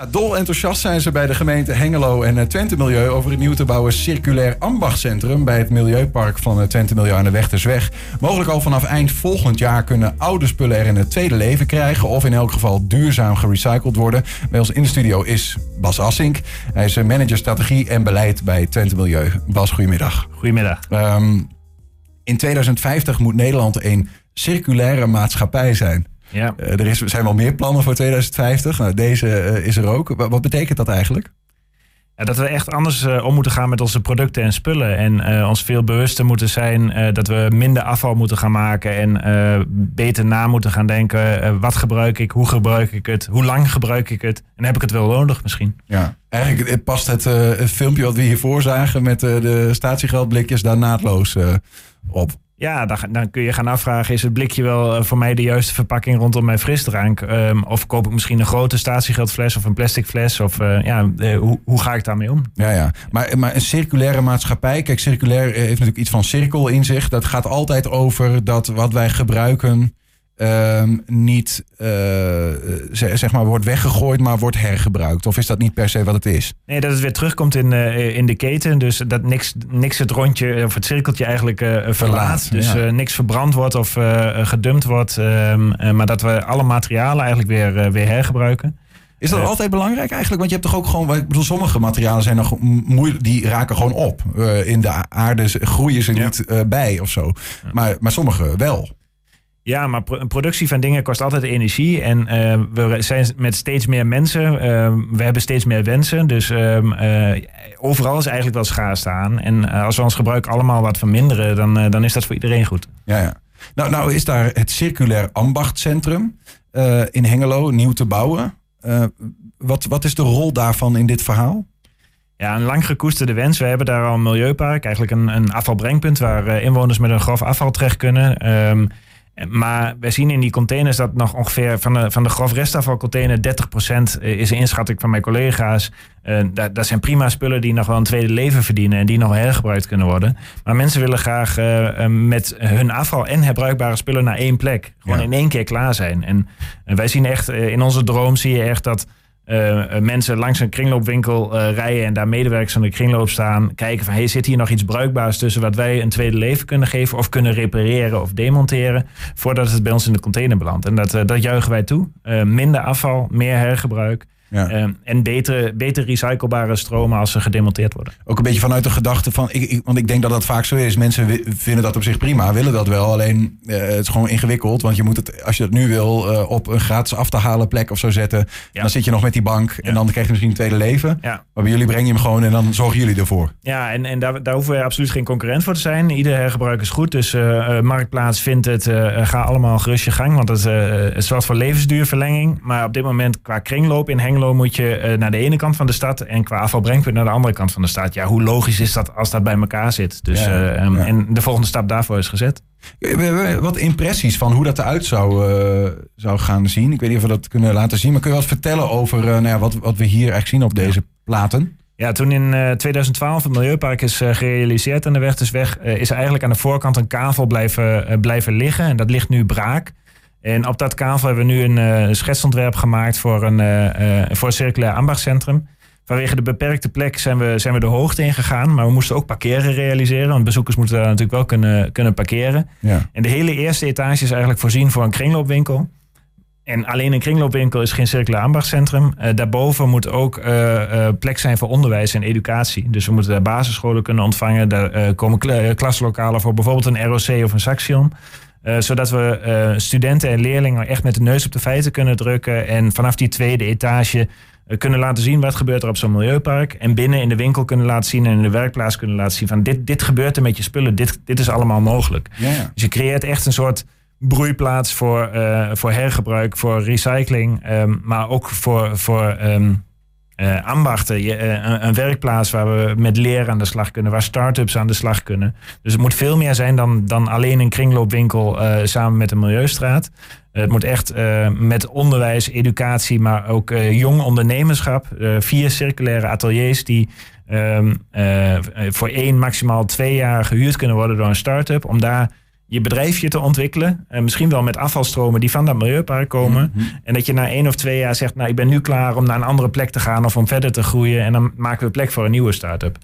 Ja, dol enthousiast zijn ze bij de gemeente Hengelo en eh, Twente Milieu over het nieuw te bouwen circulair ambachtcentrum bij het Milieupark van eh, Twente Milieu aan de Wechtersweg. Mogelijk al vanaf eind volgend jaar kunnen oude spullen er in het tweede leven krijgen of in elk geval duurzaam gerecycled worden. Bij ons in de studio is Bas Assink. Hij is eh, manager strategie en beleid bij Twente Milieu. Bas, goedemiddag. Goedemiddag. Ehm, in 2050 moet Nederland een circulaire maatschappij zijn. Ja. Uh, er is, zijn wel meer plannen voor 2050. Nou, deze uh, is er ook. Wat, betekent dat eigenlijk? Ja, dat we echt anders uh, om moeten gaan met onze producten en spullen. En ons veel bewuster moeten zijn dat we minder afval moeten gaan maken. En beter na moeten gaan denken. wat gebruik ik? Hoe gebruik ik het? Hoe lang gebruik ik het? En heb ik het wel nodig misschien? Ja, eigenlijk past het, het filmpje wat we hiervoor zagen met de statiegeldblikjes daar naadloos op. Ja, dan, dan, kun je gaan afvragen: is het blikje wel voor mij de juiste verpakking rondom mijn frisdrank? Um, of koop ik misschien een grote statiegeldfles of een plastic fles? Of uh, ja, uh, hoe, hoe ga ik daarmee om? Ja, ja. Maar, maar een circulaire maatschappij, kijk, circulair heeft natuurlijk iets van cirkel in zich. Dat gaat altijd over dat wat wij gebruiken um, niet uh, zeg maar wordt weggegooid, maar wordt hergebruikt? Of is dat niet per se wat het is? Nee, dat het weer terugkomt in, uh, in de keten. Dus dat niks, niks het rondje of het cirkeltje eigenlijk uh, verlaat. verlaat. Dus ja. niks verbrand wordt of gedumpt wordt. Um, maar dat we alle materialen eigenlijk weer, weer hergebruiken. Is dat altijd belangrijk eigenlijk? Want je hebt toch ook gewoon, ik bedoel, sommige materialen zijn nog moeilijk, die raken gewoon op. in de aarde groeien ze niet bij of zo. Maar, maar sommige wel. Ja, maar een productie van dingen kost altijd energie. En uh, we zijn met steeds meer mensen. Uh, we hebben steeds meer wensen. Dus uh, overal is eigenlijk wel schaarste aan. En als we ons gebruik allemaal wat verminderen, dan, dan is dat voor iedereen goed. Ja, ja. Nou, nou is daar het Circulair Ambachtcentrum in Hengelo nieuw te bouwen. wat, wat is de rol daarvan in dit verhaal? Ja, een lang gekoesterde wens. We hebben daar al een milieupark, eigenlijk een, een afvalbrengpunt waar inwoners met een grof afval terecht kunnen. Um, maar we zien in die containers dat nog ongeveer van de, van de grof restafvalcontainer 30% is een inschatting van mijn collega's. Uh, dat, dat, zijn prima spullen die nog wel een tweede leven verdienen en die nog hergebruikt kunnen worden. Maar mensen willen graag uh, met hun afval en herbruikbare spullen naar één plek. Gewoon ja. in één keer klaar zijn. En, en wij zien echt, in onze droom zie je echt dat uh, mensen langs een kringloopwinkel uh, rijden en daar medewerkers van de kringloop staan. Kijken van, hey, zit hier nog iets bruikbaars tussen wat wij een tweede leven kunnen geven of kunnen repareren of demonteren voordat het bij ons in de container belandt. En dat, dat juichen wij toe. minder afval, meer hergebruik. Ja. Uh, en beter, beter recyclebare stromen als ze gedemonteerd worden. Ook een beetje vanuit de gedachte van, ik, ik, want ik denk dat dat vaak zo is. Mensen vinden dat op zich prima, willen dat wel. Alleen uh, het is gewoon ingewikkeld. Want je moet het, als je dat nu wil, uh, op een gratis af te halen plek of zo zetten. Ja. Dan zit je nog met die bank en dan krijg je misschien een tweede leven. Maar bij jullie breng je hem gewoon en dan zorgen jullie ervoor. Ja, en, en daar, daar hoeven we absoluut geen concurrent voor te zijn. Ieder hergebruik is goed. Dus uh, Marktplaats vindt het, ga allemaal gerust je gang. Want het, het zorgt voor levensduurverlenging. Maar op dit moment qua kringloop in Hengelo moet je uh, naar de ene kant van de stad en qua afvalbrengpunt naar de andere kant van de stad. Ja, hoe logisch is dat als dat bij elkaar zit? Dus, ja, uh, um, ja. En de volgende stap daarvoor is gezet. Wat impressies van hoe dat eruit zou, uh, zou gaan zien. Ik weet niet of we dat kunnen laten zien. Maar kun je wat vertellen over nou ja, wat, wat we hier eigenlijk zien op deze platen? Ja, toen in uh, 2012 het Milieupark is gerealiseerd aan de Wechtersweg... Uh, is eigenlijk aan de voorkant een kavel blijven, blijven liggen. En dat ligt nu braak. En op dat kavel hebben we nu een uh, schetsontwerp gemaakt voor een, uh, voor een circulair ambachtcentrum. Vanwege de beperkte plek zijn we, zijn we de hoogte ingegaan. Maar we moesten ook parkeren realiseren. Want bezoekers moeten daar natuurlijk wel kunnen, kunnen parkeren. Ja. En de hele eerste etage is eigenlijk voorzien voor een kringloopwinkel. En alleen een kringloopwinkel is geen circulair ambachtcentrum. Uh, daarboven moet ook uh, uh, plek zijn voor onderwijs en educatie. Dus we moeten daar basisscholen kunnen ontvangen. Daar komen kl klaslokalen voor bijvoorbeeld een ROC of een Saxion. Uh, zodat we uh, studenten en leerlingen echt met de neus op de feiten kunnen drukken. En vanaf die tweede etage uh, kunnen laten zien wat gebeurt er op zo'n milieupark. En binnen in de winkel kunnen laten zien en in de werkplaats kunnen laten zien van dit, dit gebeurt er met je spullen. Dit, dit is allemaal mogelijk. Ja, ja. Dus je creëert echt een soort broeiplaats voor, voor hergebruik, voor recycling. Um, maar ook voor, voor um, uh, ambachten, je, uh, een, werkplaats waar we met leren aan de slag kunnen, waar start-ups aan de slag kunnen. Dus het moet veel meer zijn dan, dan alleen een kringloopwinkel uh, samen met een milieustraat. het moet echt met onderwijs, educatie, maar ook jong ondernemerschap. vier circulaire ateliers die um, voor één, maximaal twee jaar gehuurd kunnen worden door een start-up. Om daar je bedrijfje te ontwikkelen. En misschien wel met afvalstromen die van dat milieupark komen. Mhm. En dat je na één of twee jaar zegt, nou ik ben nu klaar om naar een andere plek te gaan of om verder te groeien. En dan maken we plek voor een nieuwe start-up.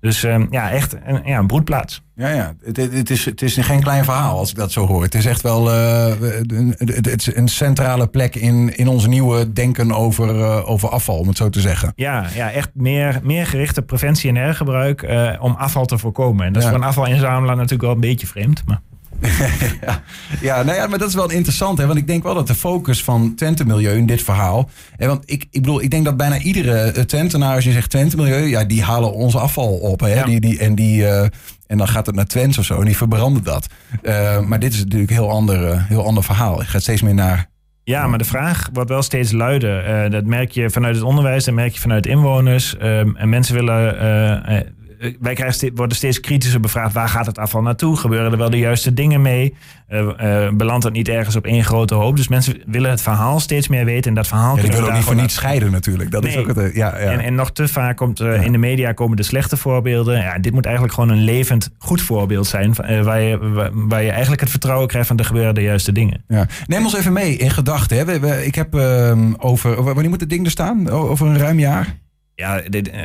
Dus ehm, ja, echt een, ja, een broedplaats. Ja, ja. Het, het, is, het is geen klein verhaal als ik dat zo hoor. Het is echt wel eh, een, het het is een centrale plek in, in ons nieuwe denken over, eh, over afval, om het zo te zeggen. Ja, ja echt meer, meer gerichte preventie en hergebruik eh, om afval te voorkomen. En dat is voor een afvalinzamelaar natuurlijk wel een beetje vreemd. Maar... ja. Ja, nou ja, maar dat is wel interessant. Hè? Want ik denk wel dat de focus van Twente Milieu in dit verhaal. Hè, want ik, ik bedoel, ik denk dat bijna iedere eh, Twentenaar, als je zegt Twente Milieu, ja, die halen ons afval op. Hè? Ja. Die, die, en, die, eh, en dan gaat het naar Twents of zo en die verbranden dat. Eh, maar dit is natuurlijk een heel ander, heel ander verhaal. Je gaat steeds meer naar. Ja, maar de vraag wordt wel steeds luider. Dat merk je vanuit het onderwijs, dat merk je vanuit inwoners. Ehm, en mensen willen. Wij krijgen ste- worden steeds kritischer bevraagd. Waar gaat het afval naartoe? Gebeuren er wel de juiste dingen mee? Eh, eh, belandt het niet ergens op één grote hoop? Dus mensen willen het verhaal steeds meer weten. En dat verhaal Ja, kunnen we ook niet voor niet scheiden natuurlijk. Dat is ook het. eh, Ja, ja. En, en nog te vaak komt eh, in de media komen de slechte voorbeelden. Ja, dit moet eigenlijk gewoon een levend goed voorbeeld zijn. eh, waar, je, waar, je eigenlijk het vertrouwen krijgt van er gebeuren de juiste dingen. Ja. Neem ons even mee in gedachten. Ik heb ehm, over. Wanneer moet het ding er staan? Over een ruim jaar? Ja, dit, eh,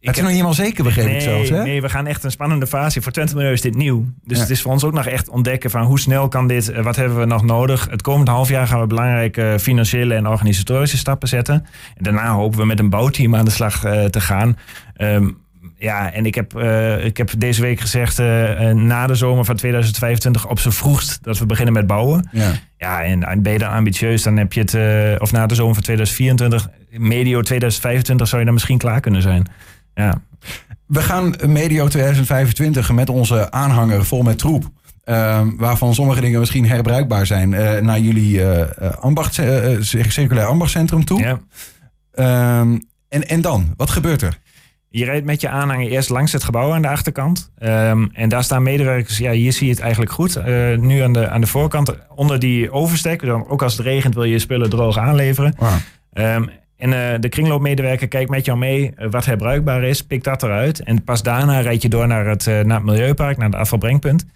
Het is nog niet helemaal zeker, begreep ik nee, zelfs. Hè? nee, we gaan echt een spannende fase. Voor Twente Milieu is dit nieuw. Dus Ja. het is voor ons ook nog echt ontdekken van hoe snel kan dit, eh, wat hebben we nog nodig. Het komende half jaar gaan we belangrijke financiële en organisatorische stappen zetten. En daarna hopen we met een bouwteam aan de slag eh, te gaan. Ehm, ja, en ik heb, eh, ik heb deze week gezegd, eh, eh, na de zomer van 2025 op z'n vroegst dat we beginnen met bouwen. Ja. Ja, en, en ben je dan ambitieus, dan heb je het, eh, of na de zomer van 2024, medio 2025 zou je dan misschien klaar kunnen zijn. Ja, We gaan medio 2025 met onze aanhanger vol met troep. ehm, waarvan sommige dingen misschien herbruikbaar zijn. eh, naar jullie eh, ambacht, circulair ambachtcentrum toe. ja. Ehm, en, en dan? Wat gebeurt er? Je rijdt met je aanhanger eerst langs het gebouw aan de achterkant. Ehm, en daar staan medewerkers. Ja, hier zie je het eigenlijk goed. Nu aan de, aan de voorkant, onder die overstek. Dan, ook als het regent wil je je spullen droog aanleveren. Ehm, en eh, de kringloopmedewerker kijkt met jou mee eh, wat herbruikbaar is. Pikt dat eruit. En pas daarna rijd je door naar het, eh, naar het milieupark, naar het afvalbrengpunt.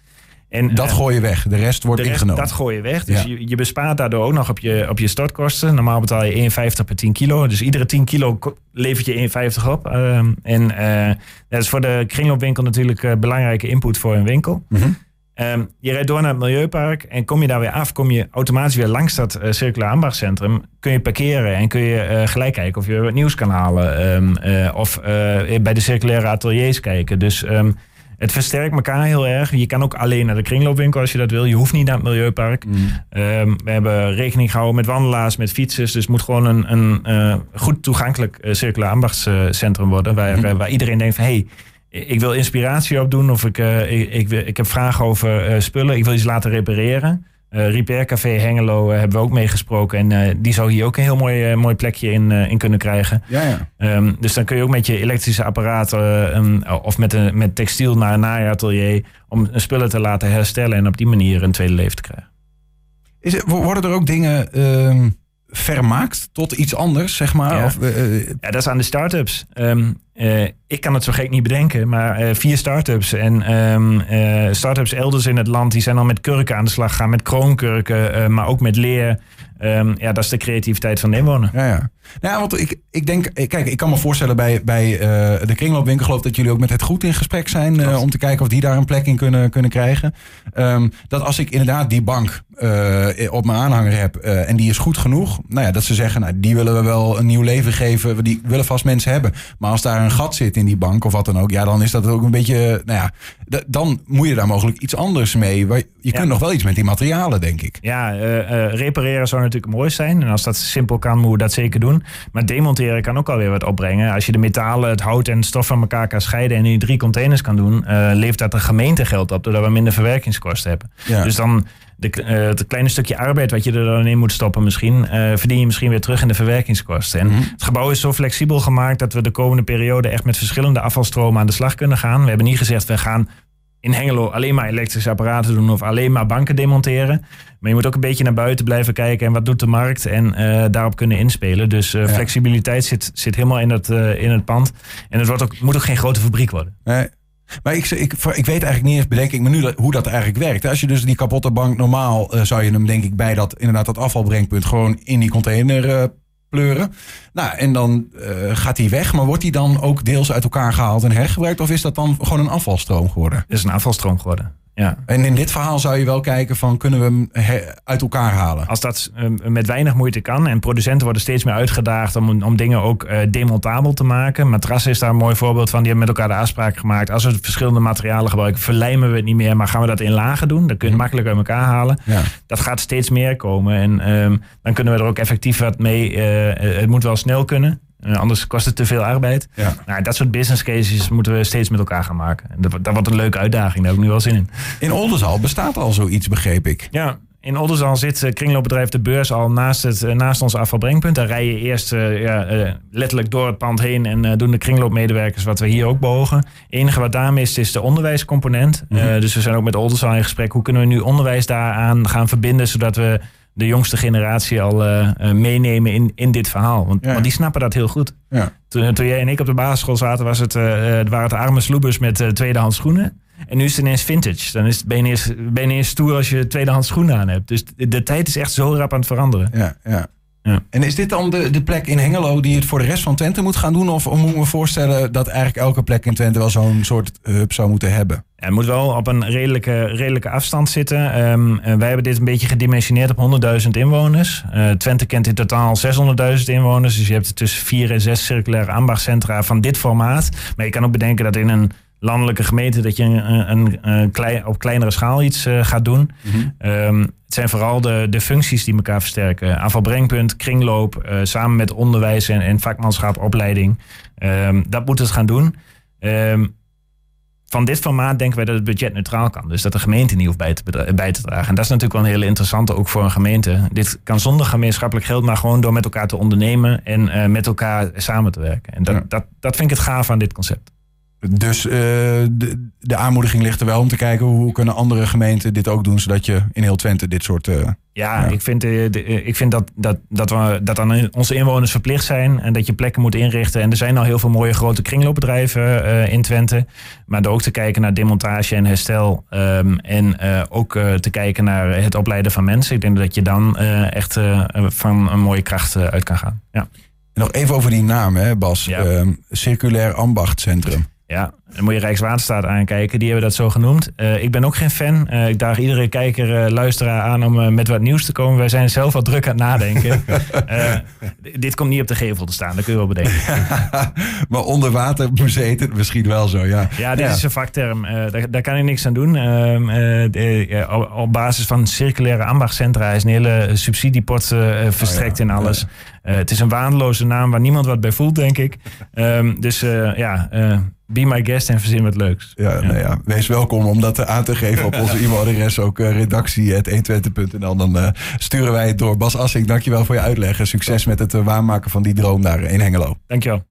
En, Dat gooi je weg. De rest wordt de rest, ingenomen. dat gooi je weg. Dus Ja. je, je bespaart daardoor ook nog op je, op je stortkosten. Normaal betaal je 1,50 per 10 kilo. Dus iedere 10 kilo levert je 1,50 op. Ehm, en dat is voor de kringloopwinkel natuurlijk een belangrijke input voor een winkel. Mhm. Ehm, je rijdt door naar het milieupark en kom je daar weer af, kom je automatisch weer langs dat eh, circulair ambachtcentrum. Kun je parkeren en kun je eh, gelijk kijken of je wat nieuws kan halen. ehm, eh, of bij de circulaire ateliers kijken. Dus ehm, het versterkt elkaar heel erg. Je kan ook alleen naar de kringloopwinkel als je dat wil. Je hoeft niet naar het milieupark. Ehm, we hebben rekening gehouden met wandelaars, met fietsers. Dus het moet gewoon een, een goed toegankelijk eh, circulair ambachtscentrum worden. Waar, Mhm. eh, waar iedereen denkt van... Hey, ik wil inspiratie opdoen of ik, eh, ik, ik, ik heb vragen over eh, spullen. Ik wil iets laten repareren. Eh Repair Café Hengelo hebben we ook meegesproken. En die zou hier ook een heel mooi, mooi plekje in, in kunnen krijgen. Ja, ja. Ehm, dus dan kun je ook met je elektrische apparaten of met, een, met textiel naar een naaiatelier... om spullen te laten herstellen en op die manier een tweede leven te krijgen. Is worden er ook dingen ehm, vermaakt tot iets anders, zeg maar? Ja. Of, eh, eh, Ja, dat is aan de start-ups. Ehm, eh, ik kan het zo gek niet bedenken, maar vier start-ups en eh, start-ups elders in het land, die zijn al met kurken aan de slag gegaan, met kroonkurken, maar ook met leer. Ehm, ja, dat is de creativiteit van de inwoner. Ja, ja. Nou, ja, want ik, ik denk, eh, kijk, ik kan me voorstellen bij, bij eh, de kringloopwinkel, geloof dat jullie ook met het goed in gesprek zijn eh, om te kijken of die daar een plek in kunnen, kunnen krijgen. Ehm, dat als ik inderdaad die bank op mijn aanhanger heb en die is goed genoeg, nou ja, dat ze zeggen, nou, die willen we wel een nieuw leven geven, die willen vast mensen hebben. Maar als daar een gat zit in die bank of wat dan ook, ja, dan is dat ook een beetje, nou ja, dan moet je daar mogelijk iets anders mee. Je kunt nog wel iets met die materialen, denk ik. Ja, eh, eh, repareren zou natuurlijk mooi zijn. En als dat simpel kan, moeten we dat zeker doen. Maar demonteren kan ook alweer wat opbrengen. Als je de metalen, het hout en het stof van elkaar kan scheiden... en in drie containers kan doen... eh, levert dat de gemeente geld op... doordat we minder verwerkingskosten hebben. Ja. Dus dan de, eh, het kleine stukje arbeid wat je er dan in moet stoppen misschien... eh, verdien je misschien weer terug in de verwerkingskosten. En Mhm. het gebouw is zo flexibel gemaakt... dat we de komende periode echt met verschillende afvalstromen aan de slag kunnen gaan. We hebben niet gezegd, we gaan in Hengelo alleen maar elektrische apparaten doen of alleen maar banken demonteren. Maar je moet ook een beetje naar buiten blijven kijken en wat doet de markt en eh, daarop kunnen inspelen. Dus Ja. flexibiliteit zit, zit helemaal in het, eh, in het pand. En het wordt ook, moet ook geen grote fabriek worden. Nee. Maar ik, ik, ik weet eigenlijk niet eens, bedenk ik me nu, hoe dat eigenlijk werkt. Als je dus die kapotte bank normaal, zou je hem denk ik bij dat, inderdaad, dat afvalbrengpunt gewoon in die container pleuren. Nou, en dan gaat hij weg. Maar wordt hij dan ook deels uit elkaar gehaald en hergebruikt? Of is dat dan gewoon een afvalstroom geworden? Het is een afvalstroom geworden. Ja. En in dit verhaal zou je wel kijken van kunnen we hem uit elkaar halen? Als dat uh, met weinig moeite kan en producenten worden steeds meer uitgedaagd om, om dingen ook uh, demontabel te maken. Matrassen is daar een mooi voorbeeld van. Die hebben met elkaar de afspraak gemaakt. Als we verschillende materialen gebruiken, verlijmen we het niet meer, maar gaan we dat in lagen doen. Dan kun je het makkelijk uit elkaar halen. Ja. Dat gaat steeds meer komen en um, dan kunnen we er ook effectief wat mee. Uh, het moet wel snel kunnen. Uh, anders kost het te veel arbeid. Ja. Nou, dat soort business cases moeten we steeds met elkaar gaan maken. En dat, dat wordt een leuke uitdaging. Daar heb ik nu wel zin in. In Oldenzaal bestaat al zoiets, begreep ik. Ja, in Oldenzaal zit uh, kringloopbedrijf De Beurs al naast, het, uh, naast ons afvalbrengpunt. Daar rij je eerst ja, letterlijk door het pand heen en doen de kringloopmedewerkers wat we hier ook beogen. Het enige wat daar mist is de onderwijscomponent. Mhm. dus we zijn ook met Oldenzaal in gesprek. Hoe kunnen we nu onderwijs daaraan gaan verbinden, zodat we de jongste generatie al uh, meenemen in, in dit verhaal. Want, want, die snappen dat heel goed. Ja. Toen, toen jij en ik op de basisschool zaten, was het, waren het arme sloebers met tweedehands schoenen. En nu is het ineens vintage. Dan is het, ben, je ineens, ben je stoer als je tweedehands schoenen aan hebt. Dus de, de, tijd is echt zo rap aan het veranderen. Ja, ja. Ja. En is dit dan de, de plek in Hengelo die het voor de rest van Twente moet gaan doen? Of, moet ik me voorstellen dat eigenlijk elke plek in Twente wel zo'n soort hub zou moeten hebben? Het moet wel op een redelijke, redelijke afstand zitten. Um, wij hebben dit een beetje gedimensioneerd op 100.000 inwoners. Uh, Twente kent in totaal 600.000 inwoners. Dus je hebt tussen vier en zes circulaire ambachtcentra van dit formaat. Maar je kan ook bedenken dat in een landelijke gemeente dat je een, een, een klein, op kleinere schaal iets uh, gaat doen. Mm um, het zijn vooral de, de functies die elkaar versterken. Aanvalbrengpunt, kringloop, uh, samen met onderwijs en, en vakmanschap, opleiding. Um, dat moet het gaan doen. Um, van dit formaat denken wij dat het budget neutraal kan. Dus dat de gemeente niet hoeft bij te, bij te dragen. En dat is natuurlijk wel een hele interessante ook voor een gemeente. Dit kan zonder gemeenschappelijk geld, maar gewoon door met elkaar te ondernemen en uh, met elkaar samen te werken. En dat, dat, dat vind ik het gaaf aan dit concept. Dus uh, de, de, aanmoediging ligt er wel om te kijken hoe kunnen andere gemeenten dit ook doen, zodat je in heel Twente dit soort. Uh, ja, ik vind, uh, de, ik vind dat, dat, dat, we, dat aan onze inwoners verplicht zijn en dat je plekken moet inrichten. En er zijn al heel veel mooie grote kringloopbedrijven in Twente. Maar ook te kijken naar demontage en herstel. Um, en ook te kijken naar het opleiden van mensen. Ik denk dat je dan echt van een mooie kracht uit kan gaan. Ja. En nog even over die naam, hè, Bas. Ja. Ehm, Circulair Ambachtcentrum. Ja, dan moet je Rijkswaterstaat aankijken. Die hebben dat zo genoemd. Uh, ik ben ook geen fan. Uh, ik daag iedere kijker, uh, luisteraar aan om met wat nieuws te komen. Wij zijn zelf wat druk aan het nadenken. dit komt niet op de gevel te staan, dat kun je wel bedenken. maar onder water het misschien wel zo, ja. Ja, dit is een vakterm. Daar, daar, kan ik niks aan doen. Ehm, op basis van circulaire ambachtcentra is een hele subsidiepot verstrekt oh, in alles. het is een waardeloze naam waar niemand wat bij voelt, denk ik. Um, dus ja Be my guest en verzin wat leuks. Ja, Nou ja, wees welkom om dat aan te geven op onze e-mailadres. Ook uh, redactie.120.nl. Dan uh, sturen wij het door. Bas Assink, dankjewel voor je uitleg. En succes met het uh, waarmaken van die droom daar in Hengelo. Dankjewel.